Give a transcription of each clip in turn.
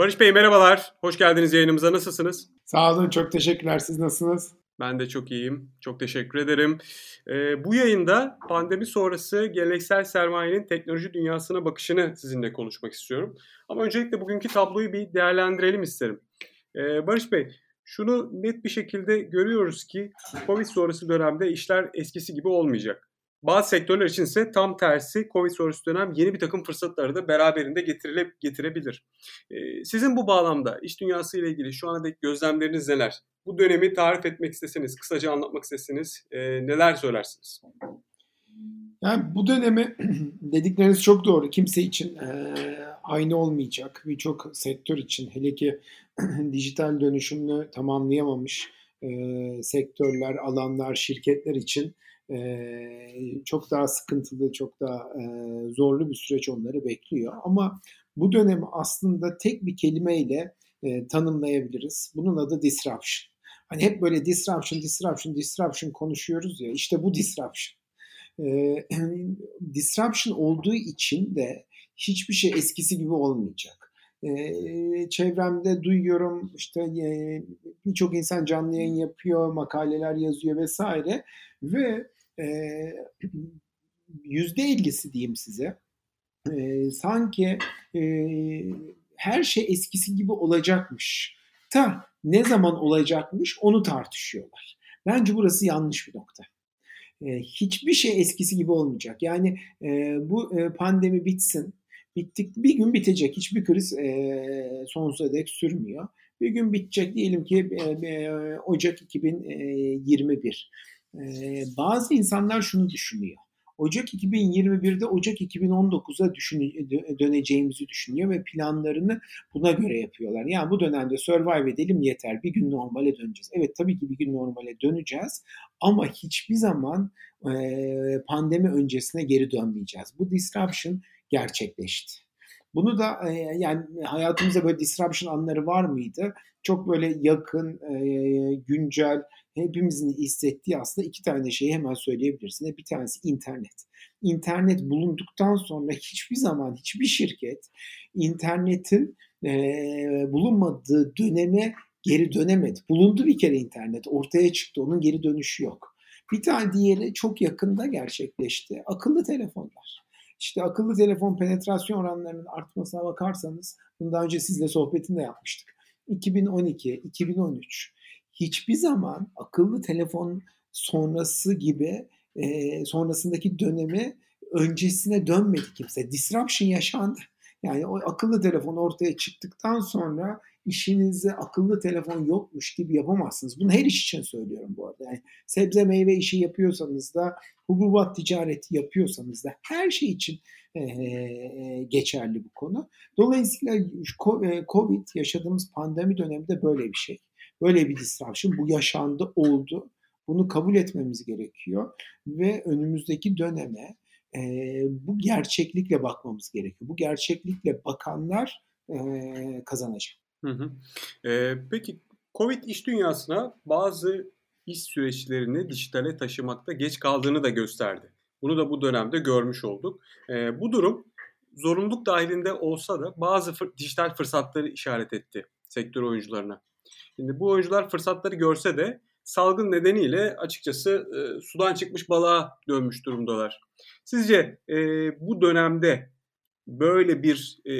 Barış Bey merhabalar. Hoş geldiniz yayınımıza. Nasılsınız? Sağ olun. Çok teşekkürler. Siz nasılsınız? Ben de çok iyiyim. Çok teşekkür ederim. Ee, bu yayında pandemi sonrası geleneksel sermayenin teknoloji dünyasına bakışını sizinle konuşmak istiyorum. Ama öncelikle bugünkü tabloyu bir değerlendirelim isterim. Ee, Barış Bey, şunu net bir şekilde görüyoruz ki Covid sonrası dönemde işler eskisi gibi olmayacak. Bazı sektörler için ise tam tersi Covid sonrası dönem yeni bir takım fırsatları da beraberinde getirile, getirebilir. Ee, sizin bu bağlamda iş dünyası ile ilgili şu ana dek gözlemleriniz neler? Bu dönemi tarif etmek isteseniz, kısaca anlatmak isteseniz e, neler söylersiniz? Yani bu dönemi dedikleriniz çok doğru. Kimse için e, aynı olmayacak. Birçok sektör için hele ki dijital dönüşümünü tamamlayamamış sektörler, alanlar, şirketler için çok daha sıkıntılı, çok daha zorlu bir süreç onları bekliyor. Ama bu dönemi aslında tek bir kelimeyle tanımlayabiliriz. Bunun adı disruption. Hani hep böyle disruption, disruption, disruption konuşuyoruz ya. İşte bu disruption. disruption olduğu için de hiçbir şey eskisi gibi olmayacak. Çevremde duyuyorum işte birçok insan canlı yayın yapıyor, makaleler yazıyor vesaire ve yüzde ellisi diyeyim size sanki her şey eskisi gibi olacakmış. Ta ne zaman olacakmış onu tartışıyorlar. Bence burası yanlış bir nokta. Hiçbir şey eskisi gibi olmayacak. Yani bu pandemi bitsin. Bittik bir gün bitecek. Hiçbir kriz e, sonsuza dek sürmüyor. Bir gün bitecek diyelim ki e, e, Ocak 2021. Ee, bazı insanlar şunu düşünüyor. Ocak 2021'de Ocak 2019'a döneceğimizi düşünüyor ve planlarını buna göre yapıyorlar. Yani bu dönemde survive edelim yeter. Bir gün normale döneceğiz. Evet tabii ki bir gün normale döneceğiz ama hiçbir zaman e, pandemi öncesine geri dönmeyeceğiz. Bu disruption gerçekleşti. Bunu da e, yani hayatımızda böyle disruption anları var mıydı? Çok böyle yakın, e, güncel, hepimizin hissettiği aslında iki tane şeyi hemen söyleyebilirsin. Bir tanesi internet. İnternet bulunduktan sonra hiçbir zaman hiçbir şirket internetin e, bulunmadığı döneme geri dönemedi. Bulundu bir kere internet. Ortaya çıktı. Onun geri dönüşü yok. Bir tane diğeri çok yakında gerçekleşti. Akıllı telefonlar. İşte akıllı telefon penetrasyon oranlarının artmasına bakarsanız, bunu daha önce sizle sohbetini de yapmıştık. 2012, 2013 hiçbir zaman akıllı telefon sonrası gibi e, sonrasındaki dönemi öncesine dönmedi kimse. Disruption yaşandı. Yani o akıllı telefon ortaya çıktıktan sonra işinizi akıllı telefon yokmuş gibi yapamazsınız. Bunu her iş için söylüyorum bu arada. Yani sebze meyve işi yapıyorsanız da, hububat ticareti yapıyorsanız da her şey için e, geçerli bu konu. Dolayısıyla Covid yaşadığımız pandemi döneminde böyle bir şey. Böyle bir disruption bu yaşandı, oldu. Bunu kabul etmemiz gerekiyor ve önümüzdeki döneme e, bu gerçeklikle bakmamız gerekiyor. Bu gerçeklikle bakanlar e, kazanacak. Hı hı. E, peki Covid iş dünyasına bazı iş süreçlerini dijitale taşımakta geç kaldığını da gösterdi. Bunu da bu dönemde görmüş olduk. E, bu durum zorunluluk dahilinde olsa da bazı fır, dijital fırsatları işaret etti sektör oyuncularına. Şimdi bu oyuncular fırsatları görse de salgın nedeniyle açıkçası e, sudan çıkmış balığa dönmüş durumdalar. Sizce e, bu dönemde böyle bir e,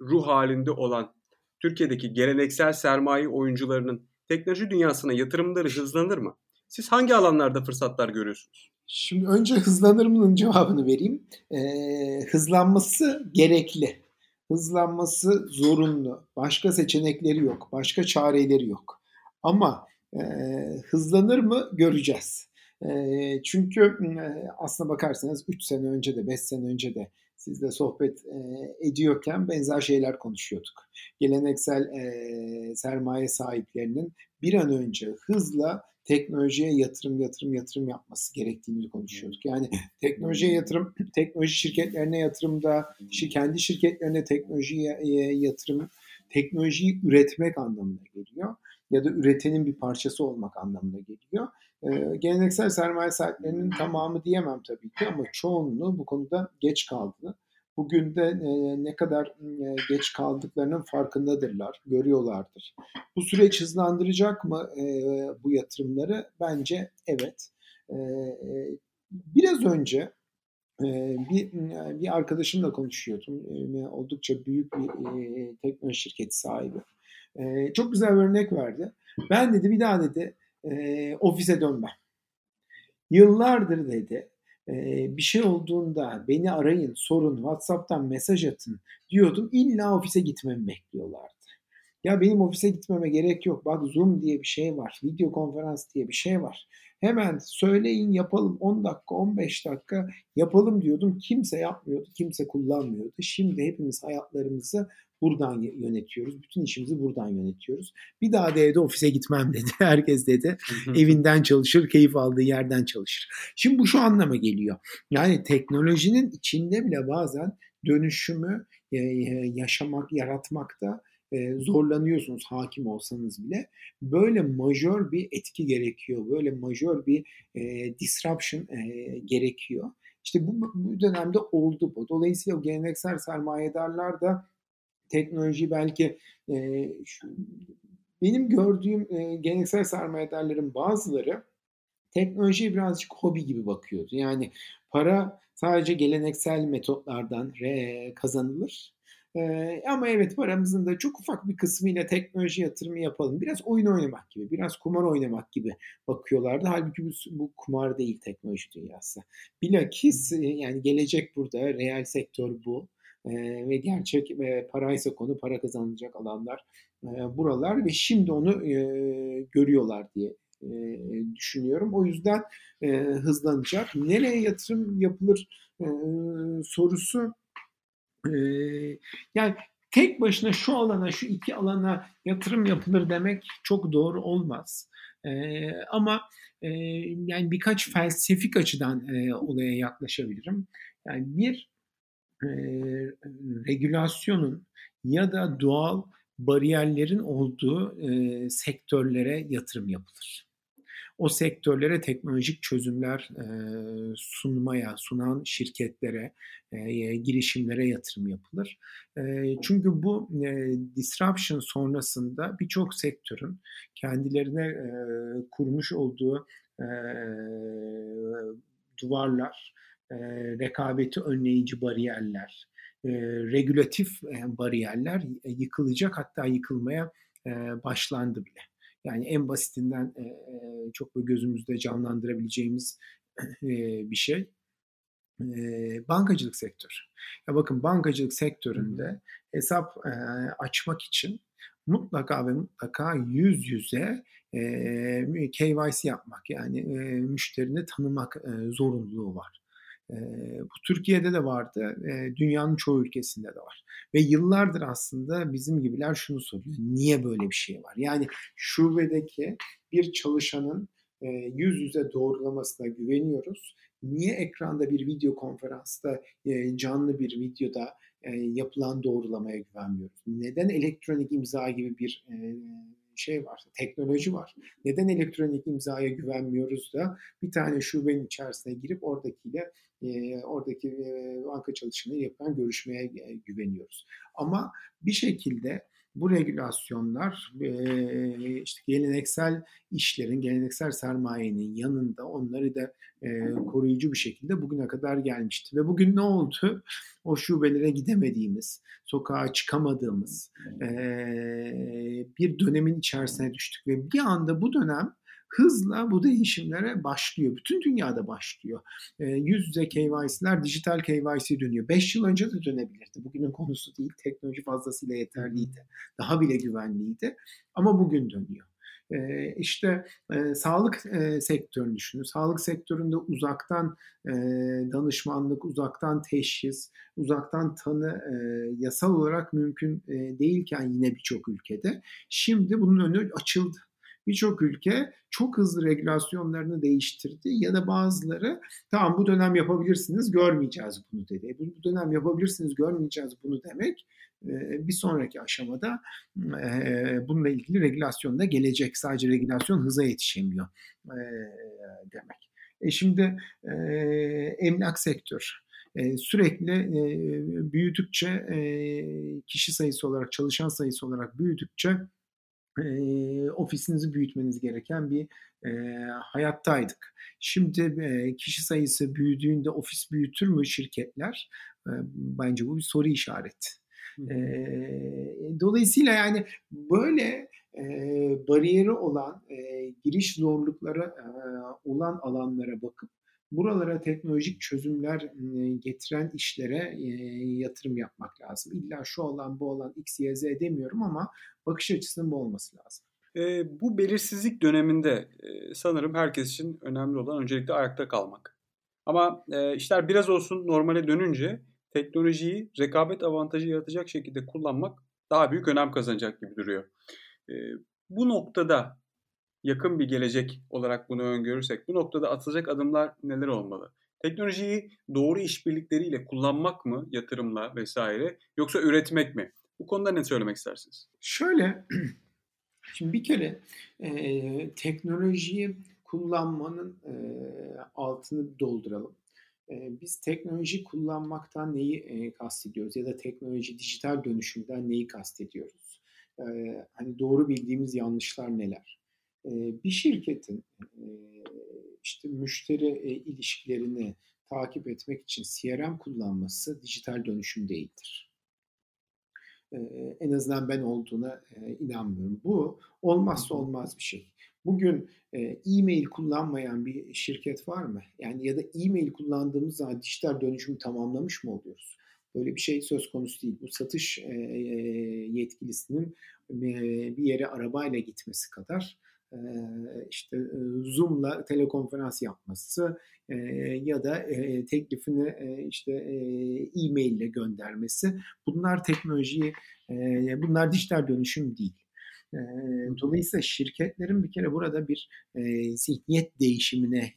ruh halinde olan Türkiye'deki geleneksel sermaye oyuncularının teknoloji dünyasına yatırımları hızlanır mı? Siz hangi alanlarda fırsatlar görüyorsunuz? Şimdi önce hızlanır mı'nın cevabını vereyim. Ee, hızlanması gerekli hızlanması zorunlu. Başka seçenekleri yok. Başka çareleri yok. Ama e, hızlanır mı göreceğiz. E, çünkü e, aslına bakarsanız 3 sene önce de 5 sene önce de sizle sohbet e, ediyorken benzer şeyler konuşuyorduk. Geleneksel e, sermaye sahiplerinin bir an önce hızla teknolojiye yatırım yatırım yatırım yapması gerektiğini konuşuyorduk. Yani teknolojiye yatırım, teknoloji şirketlerine yatırımda, kendi şirketlerine teknolojiye yatırım, teknolojiyi üretmek anlamına geliyor ya da üretenin bir parçası olmak anlamına geliyor. Ee, geleneksel sermaye sahiplerinin tamamı diyemem tabii ki ama çoğunluğu bu konuda geç kaldı. Bugün de e, ne kadar e, geç kaldıklarının farkındadırlar, görüyorlardır. Bu süreç hızlandıracak mı e, bu yatırımları? Bence evet. Biraz önce bir, bir arkadaşımla konuşuyordum. Oldukça büyük bir teknoloji şirketi sahibi. Çok güzel bir örnek verdi. Ben dedi bir daha dedi e, ofise dönmem. Yıllardır dedi bir şey olduğunda beni arayın, sorun, WhatsApp'tan mesaj atın diyordum. İlla ofise gitmemi bekliyorlardı. Ya benim ofise gitmeme gerek yok. Bak Zoom diye bir şey var. Video konferans diye bir şey var. Hemen söyleyin yapalım 10 dakika 15 dakika yapalım diyordum. Kimse yapmıyordu, kimse kullanmıyordu. Şimdi hepimiz hayatlarımızı buradan yönetiyoruz. Bütün işimizi buradan yönetiyoruz. Bir daha da evde ofise gitmem dedi. Herkes dedi evinden çalışır, keyif aldığı yerden çalışır. Şimdi bu şu anlama geliyor. Yani teknolojinin içinde bile bazen dönüşümü e, e, yaşamak, yaratmakta e, zorlanıyorsunuz hakim olsanız bile. Böyle majör bir etki gerekiyor. Böyle majör bir disruption gerekiyor. İşte bu, bu dönemde oldu bu. Dolayısıyla o geleneksel sermayedarlar da teknoloji belki e, şu, benim gördüğüm e, geleneksel sermayedarların bazıları teknolojiye birazcık hobi gibi bakıyordu. Yani para sadece geleneksel metotlardan re, kazanılır. Ee, ama evet paramızın da çok ufak bir kısmıyla teknoloji yatırımı yapalım. Biraz oyun oynamak gibi, biraz kumar oynamak gibi bakıyorlardı. Halbuki bu, bu kumar değil teknoloji dünyası. Bilakis yani gelecek burada, reel sektör bu e, ve gerçek ve paraysa konu para kazanılacak alanlar e, buralar ve şimdi onu e, görüyorlar diye e, düşünüyorum. O yüzden e, hızlanacak. Nereye yatırım yapılır e, sorusu e, yani tek başına şu alana, şu iki alana yatırım yapılır demek çok doğru olmaz. E, ama e, yani birkaç felsefik açıdan e, olaya yaklaşabilirim. Yani bir e, regülasyonun ya da doğal bariyerlerin olduğu e, sektörlere yatırım yapılır. O sektörlere teknolojik çözümler e, sunmaya, sunan şirketlere, e, girişimlere yatırım yapılır. E, çünkü bu e, disruption sonrasında birçok sektörün kendilerine e, kurmuş olduğu e, duvarlar, e, rekabeti önleyici bariyerler, e, regülatif e, bariyerler yıkılacak hatta yıkılmaya e, başlandı bile. Yani en basitinden e, çok böyle gözümüzde canlandırabileceğimiz e, bir şey bankacılık sektörü. Ya bakın bankacılık sektöründe hesap e, açmak için mutlaka ve mutlaka yüz yüze e, KYC yapmak yani e, müşterini tanımak e, zorunluluğu var bu Türkiye'de de vardı, dünyanın çoğu ülkesinde de var. Ve yıllardır aslında bizim gibiler şunu soruyor, niye böyle bir şey var? Yani şubedeki bir çalışanın yüz yüze doğrulamasına güveniyoruz. Niye ekranda bir video konferansta, canlı bir videoda yapılan doğrulamaya güvenmiyoruz? Neden elektronik imza gibi bir şey var, teknoloji var. Neden elektronik imzaya güvenmiyoruz da bir tane şubenin içerisine girip oradakiyle e, oradaki e, banka çalışanı yapan görüşmeye e, güveniyoruz. Ama bir şekilde bu regülasyonlar e, işte geleneksel işlerin, geleneksel sermayenin yanında onları da e, koruyucu bir şekilde bugüne kadar gelmişti. Ve bugün ne oldu? O şubelere gidemediğimiz, sokağa çıkamadığımız e, bir dönemin içerisine düştük. Ve bir anda bu dönem hızla bu değişimlere başlıyor. Bütün dünyada başlıyor. E, yüz yüze KYC'ler dijital KYC dönüyor. 5 yıl önce de dönebilirdi. Bugünün konusu değil. Teknoloji fazlasıyla yeterliydi. Daha bile güvenliydi. Ama bugün dönüyor. E, işte e, sağlık e, sektörünü düşünün. Sağlık sektöründe uzaktan e, danışmanlık, uzaktan teşhis, uzaktan tanı e, yasal olarak mümkün e, değilken yine birçok ülkede şimdi bunun önü açıldı. Birçok ülke çok hızlı regülasyonlarını değiştirdi ya da bazıları tamam bu dönem yapabilirsiniz görmeyeceğiz bunu dedi. Bu dönem yapabilirsiniz görmeyeceğiz bunu demek bir sonraki aşamada bununla ilgili regülasyon da gelecek. Sadece regülasyon hıza yetişemiyor demek. E şimdi emlak sektör. e, sürekli e, büyüdükçe e, kişi sayısı olarak, çalışan sayısı olarak büyüdükçe e, ofisinizi büyütmeniz gereken bir e, hayattaydık. Şimdi e, kişi sayısı büyüdüğünde ofis büyütür mü şirketler? E, bence bu bir soru işareti. E, dolayısıyla yani böyle e, bariyeri olan, e, giriş zorlukları e, olan alanlara bakıp buralara teknolojik çözümler getiren işlere yatırım yapmak lazım. İlla şu olan bu olan X, Y, Z demiyorum ama bakış açısının bu olması lazım. E, bu belirsizlik döneminde e, sanırım herkes için önemli olan öncelikle ayakta kalmak. Ama e, işler biraz olsun normale dönünce teknolojiyi rekabet avantajı yaratacak şekilde kullanmak daha büyük önem kazanacak gibi duruyor. E, bu noktada yakın bir gelecek olarak bunu öngörürsek bu noktada atılacak adımlar neler olmalı? Teknolojiyi doğru işbirlikleriyle kullanmak mı yatırımla vesaire yoksa üretmek mi? Bu konuda ne söylemek istersiniz? Şöyle, şimdi bir kere e, teknolojiyi kullanmanın e, altını dolduralım. E, biz teknoloji kullanmaktan neyi e, kastediyoruz ya da teknoloji dijital dönüşümden neyi kastediyoruz? E, hani doğru bildiğimiz yanlışlar neler? Bir şirketin işte müşteri ilişkilerini takip etmek için CRM kullanması dijital dönüşüm değildir. En azından ben olduğuna inanmıyorum. Bu olmazsa olmaz bir şey. Bugün e-mail kullanmayan bir şirket var mı? Yani ya da e-mail kullandığımız zaman dijital dönüşümü tamamlamış mı oluyoruz? Böyle bir şey söz konusu değil. Bu satış yetkilisinin bir yere arabayla gitmesi kadar işte Zoom'la telekonferans yapması ya da teklifini işte e-mail ile göndermesi bunlar teknolojiyi bunlar dijital dönüşüm değil. Dolayısıyla şirketlerin bir kere burada bir zihniyet değişimine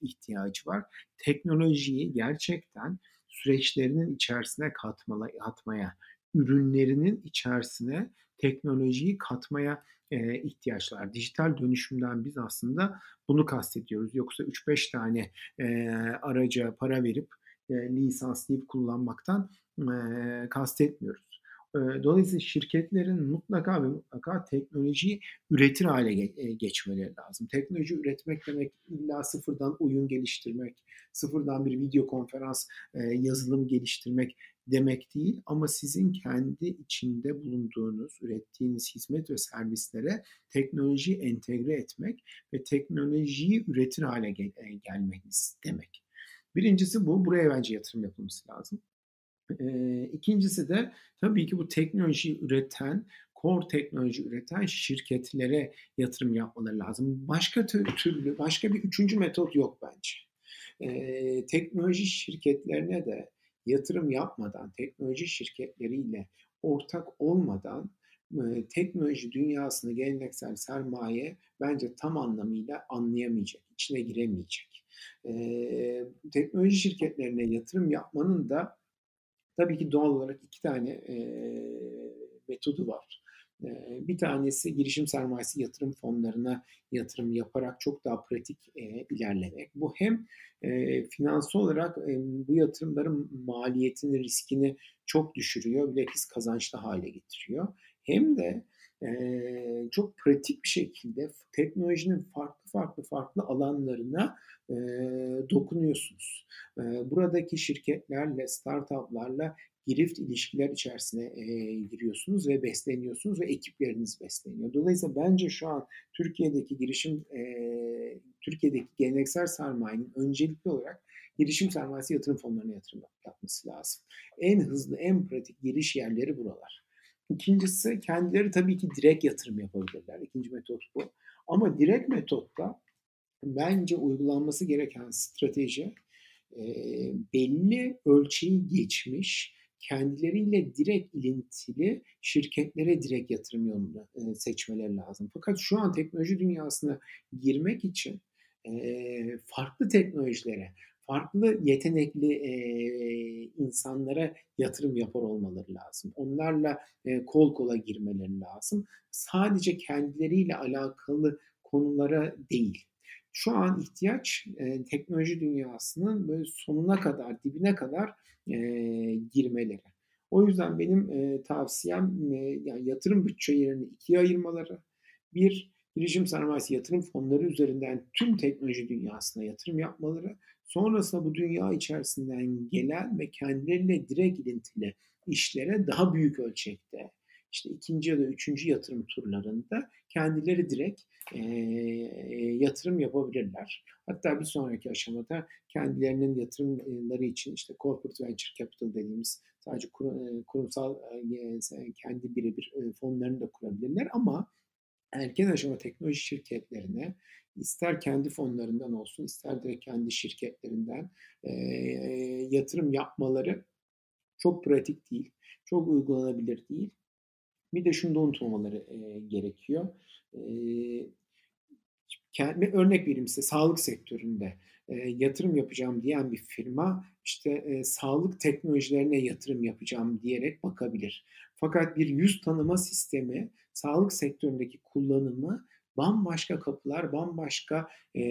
ihtiyacı var. Teknolojiyi gerçekten süreçlerinin içerisine katmaya, ürünlerinin içerisine teknolojiyi katmaya e, ihtiyaçlar. Dijital dönüşümden biz aslında bunu kastediyoruz. Yoksa 3-5 tane e, araca para verip e, lisanslayıp kullanmaktan e, kastetmiyoruz. Dolayısıyla şirketlerin mutlaka ve mutlaka teknolojiyi üretir hale geçmeleri lazım. Teknoloji üretmek demek illa sıfırdan oyun geliştirmek, sıfırdan bir video konferans yazılım geliştirmek demek değil ama sizin kendi içinde bulunduğunuz, ürettiğiniz hizmet ve servislere teknolojiyi entegre etmek ve teknolojiyi üretir hale gel- gelmeniz demek. Birincisi bu. Buraya bence yatırım yapılması lazım. E, ikincisi de tabii ki bu teknoloji üreten, core teknoloji üreten şirketlere yatırım yapmaları lazım. Başka türlü, başka bir üçüncü metot yok bence. E, teknoloji şirketlerine de yatırım yapmadan, teknoloji şirketleriyle ortak olmadan teknoloji dünyasını geleneksel sermaye bence tam anlamıyla anlayamayacak, içine giremeyecek. Teknoloji şirketlerine yatırım yapmanın da tabii ki doğal olarak iki tane metodu var. Bir tanesi girişim sermayesi yatırım fonlarına yatırım yaparak çok daha pratik ilerlemek. Bu hem finansal olarak bu yatırımların maliyetini, riskini çok düşürüyor, bilakis kazançlı hale getiriyor. Hem de çok pratik bir şekilde teknolojinin farklı farklı farklı alanlarına dokunuyorsunuz. Buradaki şirketlerle, startuplarla girift ilişkiler içerisine e, giriyorsunuz ve besleniyorsunuz ve ekipleriniz besleniyor. Dolayısıyla bence şu an Türkiye'deki girişim, e, Türkiye'deki geleneksel sermayenin öncelikli olarak girişim sermayesi yatırım fonlarına yatırım yapması lazım. En hızlı, en pratik giriş yerleri buralar. İkincisi kendileri tabii ki direkt yatırım yapabilirler. İkinci metot bu. Ama direkt metotta bence uygulanması gereken strateji e, belli ölçeği geçmiş kendileriyle direkt ilintili şirketlere direkt yatırım yolunu e, seçmeleri lazım. Fakat şu an teknoloji dünyasına girmek için e, farklı teknolojilere, farklı yetenekli e, insanlara yatırım yapar olmaları lazım. Onlarla kol kola girmeleri lazım. Sadece kendileriyle alakalı konulara değil. Şu an ihtiyaç e, teknoloji dünyasının böyle sonuna kadar, dibine kadar e, girmeleri. O yüzden benim e, tavsiyem e, yani yatırım bütçelerini ikiye ayırmaları. Bir, girişim sermayesi yatırım fonları üzerinden tüm teknoloji dünyasına yatırım yapmaları. Sonrasında bu dünya içerisinden gelen ve kendileriyle direkt ilintili işlere daha büyük ölçekte işte ikinci ya da üçüncü yatırım turlarında kendileri direkt e, yatırım yapabilirler. Hatta bir sonraki aşamada kendilerinin yatırımları için işte corporate venture capital dediğimiz sadece kurumsal kendi birebir fonlarını da kurabilirler ama erken aşama teknoloji şirketlerine ister kendi fonlarından olsun ister de kendi şirketlerinden e, yatırım yapmaları çok pratik değil, çok uygulanabilir değil. Bir de şunu da unutmamaları e, gerekiyor. E, kendi örnek vereyim size sağlık sektöründe e, yatırım yapacağım diyen bir firma işte e, sağlık teknolojilerine yatırım yapacağım diyerek bakabilir. Fakat bir yüz tanıma sistemi sağlık sektöründeki kullanımı bambaşka kapılar, bambaşka e,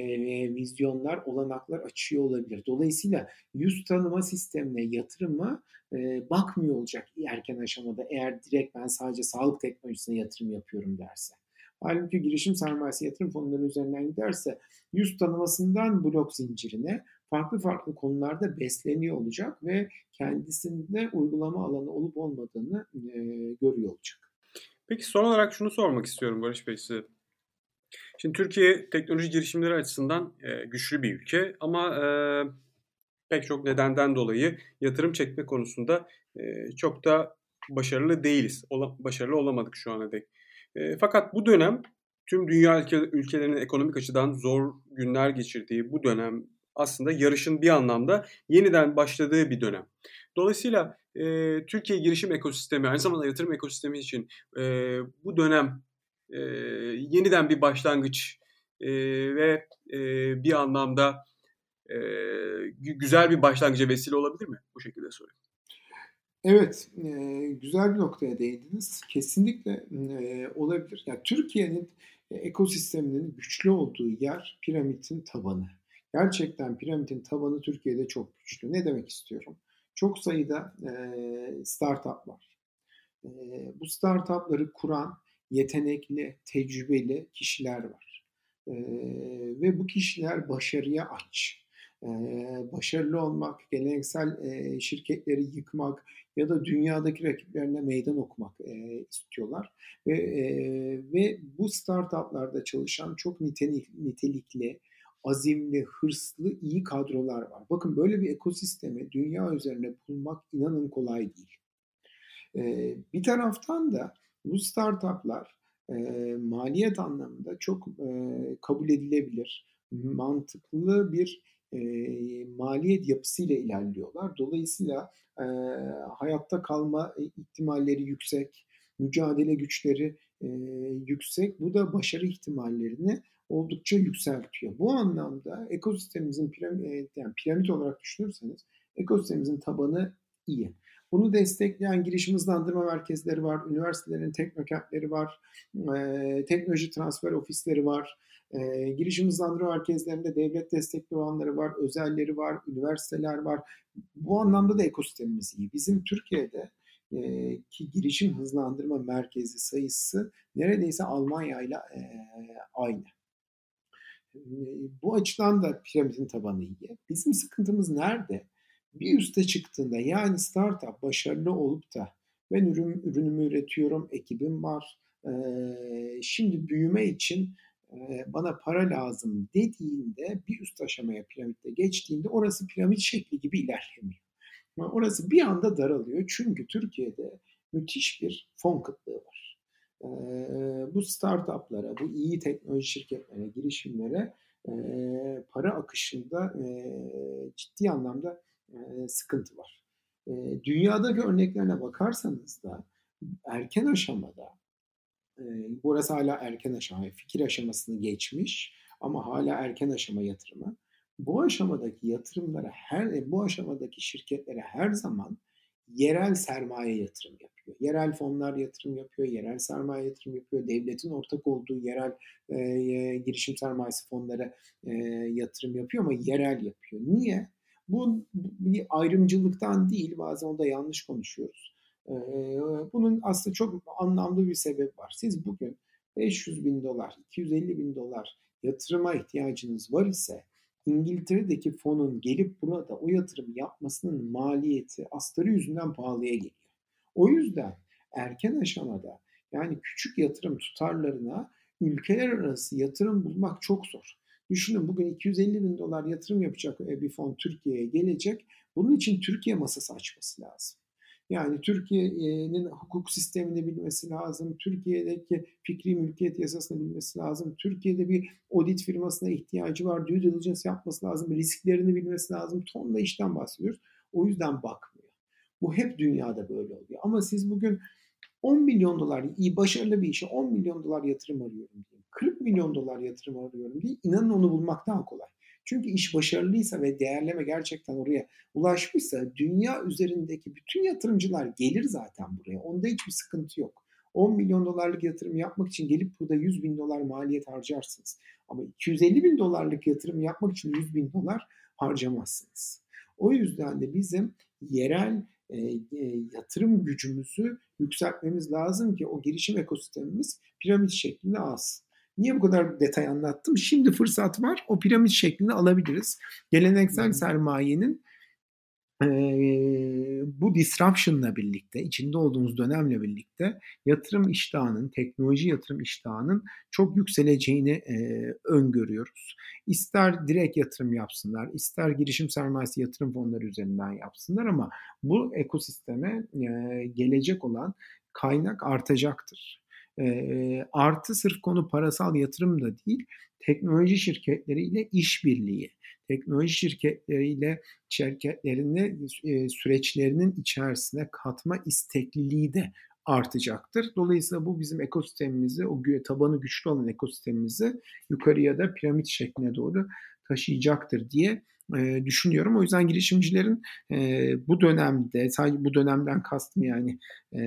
vizyonlar, olanaklar açıyor olabilir. Dolayısıyla yüz tanıma sistemine yatırıma e, bakmıyor olacak erken aşamada eğer direkt ben sadece sağlık teknolojisine yatırım yapıyorum derse. Halbuki girişim sermayesi yatırım fonları üzerinden giderse yüz tanımasından blok zincirine farklı farklı konularda besleniyor olacak ve kendisinde uygulama alanı olup olmadığını e, görüyor olacak. Peki son olarak şunu sormak istiyorum Barış Bey size. Şimdi Türkiye teknoloji girişimleri açısından e, güçlü bir ülke ama e, pek çok nedenden dolayı yatırım çekme konusunda e, çok da başarılı değiliz. Ola, başarılı olamadık şu ana dek. E, fakat bu dönem tüm dünya ülke, ülkelerinin ekonomik açıdan zor günler geçirdiği bu dönem aslında yarışın bir anlamda yeniden başladığı bir dönem. Dolayısıyla e, Türkiye girişim ekosistemi, aynı zamanda yatırım ekosistemi için e, bu dönem e, yeniden bir başlangıç e, ve e, bir anlamda e, güzel bir başlangıca vesile olabilir mi? Bu şekilde sorayım. Evet, e, güzel bir noktaya değindiniz. Kesinlikle e, olabilir. Yani Türkiye'nin e, ekosisteminin güçlü olduğu yer piramidin tabanı. Gerçekten piramidin tabanı Türkiye'de çok güçlü. Ne demek istiyorum? Çok sayıda e, startup var. E, bu startupları kuran yetenekli, tecrübeli kişiler var. E, ve bu kişiler başarıya aç. E, başarılı olmak, geleneksel e, şirketleri yıkmak ya da dünyadaki rakiplerine meydan okumak e, istiyorlar. Ve, e, ve bu startuplarda çalışan çok nitelik, nitelikli, azimli, hırslı, iyi kadrolar var. Bakın böyle bir ekosistemi dünya üzerine bulmak inanın kolay değil. E, bir taraftan da bu startuplar e, maliyet anlamında çok e, kabul edilebilir, mantıklı bir e, maliyet yapısıyla ilerliyorlar. Dolayısıyla e, hayatta kalma ihtimalleri yüksek, mücadele güçleri e, yüksek. Bu da başarı ihtimallerini oldukça yükseltiyor. Bu anlamda ekosistemimizin piramit, yani piramit olarak düşünürseniz ekosistemimizin tabanı iyi. Bunu destekleyen girişim hızlandırma merkezleri var, üniversitelerin teknokentleri var, e, teknoloji transfer ofisleri var, e, girişim hızlandırma merkezlerinde devlet destekli olanları var, özelleri var, üniversiteler var. Bu anlamda da ekosistemimiz iyi. Bizim Türkiye'de e, ki girişim hızlandırma merkezi sayısı neredeyse Almanya ile e, aynı. E, bu açıdan da piramidin tabanı iyi. Bizim sıkıntımız nerede? Bir üste çıktığında yani startup başarılı olup da ben ürün, ürünümü üretiyorum, ekibim var, e, şimdi büyüme için e, bana para lazım dediğinde bir üst aşamaya piramitte geçtiğinde orası piramit şekli gibi ilerlemiyor. Ama orası bir anda daralıyor çünkü Türkiye'de müthiş bir fon kıtlığı var. E, bu startuplara, bu iyi teknoloji şirketlere, girişimlere e, para akışında e, ciddi anlamda sıkıntı var. dünyadaki örneklerine bakarsanız da erken aşamada, burası hala erken aşama, fikir aşamasını geçmiş ama hala erken aşama yatırımı. Bu aşamadaki yatırımlara her, bu aşamadaki şirketlere her zaman yerel sermaye yatırım yapıyor. Yerel fonlar yatırım yapıyor, yerel sermaye yatırım yapıyor, devletin ortak olduğu yerel e, girişim sermayesi fonları e, yatırım yapıyor ama yerel yapıyor. Niye? Bu bir ayrımcılıktan değil, bazen o da yanlış konuşuyoruz. E, bunun aslında çok anlamlı bir sebep var. Siz bugün 500 bin dolar, 250 bin dolar yatırıma ihtiyacınız var ise İngiltere'deki fonun gelip burada o yatırım yapmasının maliyeti astarı yüzünden pahalıya geliyor. O yüzden erken aşamada yani küçük yatırım tutarlarına ülkeler arası yatırım bulmak çok zor. Düşünün bugün 250 bin dolar yatırım yapacak bir fon Türkiye'ye gelecek. Bunun için Türkiye masası açması lazım. Yani Türkiye'nin hukuk sistemini bilmesi lazım. Türkiye'deki fikri mülkiyet yasasını bilmesi lazım. Türkiye'de bir audit firmasına ihtiyacı var. Due diligence yapması lazım. Risklerini bilmesi lazım. Tonla işten bahsediyoruz. O yüzden bakmıyor. Bu hep dünyada böyle oluyor. Ama siz bugün 10 milyon dolar iyi başarılı bir işe 10 milyon dolar yatırım arıyorum diye. 40 milyon dolar yatırım arıyorum diye inanın onu bulmak daha kolay. Çünkü iş başarılıysa ve değerleme gerçekten oraya ulaşmışsa dünya üzerindeki bütün yatırımcılar gelir zaten buraya. Onda hiçbir sıkıntı yok. 10 milyon dolarlık yatırım yapmak için gelip burada 100 bin dolar maliyet harcarsınız. Ama 250 bin dolarlık yatırım yapmak için 100 bin dolar harcamazsınız. O yüzden de bizim yerel e, e, yatırım gücümüzü yükseltmemiz lazım ki o girişim ekosistemimiz piramit şeklinde alsın. Niye bu kadar detay anlattım? Şimdi fırsat var. O piramit şeklini alabiliriz. Geleneksel sermayenin e, bu disruption'la birlikte, içinde olduğumuz dönemle birlikte yatırım iştahının, teknoloji yatırım iştahının çok yükseleceğini e, öngörüyoruz. İster direkt yatırım yapsınlar, ister girişim sermayesi yatırım fonları üzerinden yapsınlar ama bu ekosisteme e, gelecek olan kaynak artacaktır. Artı sırf konu parasal yatırım da değil, teknoloji şirketleriyle işbirliği, teknoloji şirketleriyle şirketlerini süreçlerinin içerisine katma istekliliği de artacaktır. Dolayısıyla bu bizim ekosistemimizi, o tabanı güçlü olan ekosistemimizi yukarıya da piramit şekline doğru taşıyacaktır diye e, düşünüyorum. O yüzden girişimcilerin e, bu dönemde, sadece bu dönemden kastım yani e,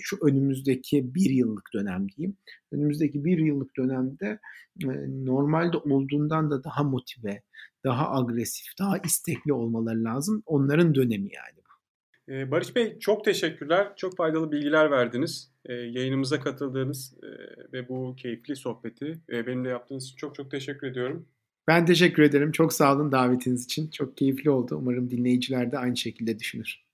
şu önümüzdeki bir yıllık dönem diyeyim. Önümüzdeki bir yıllık dönemde e, normalde olduğundan da daha motive, daha agresif, daha istekli olmaları lazım. Onların dönemi yani. Barış Bey çok teşekkürler. Çok faydalı bilgiler verdiniz. Yayınımıza katıldığınız ve bu keyifli sohbeti benimle yaptığınız için çok çok teşekkür ediyorum. Ben teşekkür ederim. Çok sağ olun davetiniz için. Çok keyifli oldu. Umarım dinleyiciler de aynı şekilde düşünür.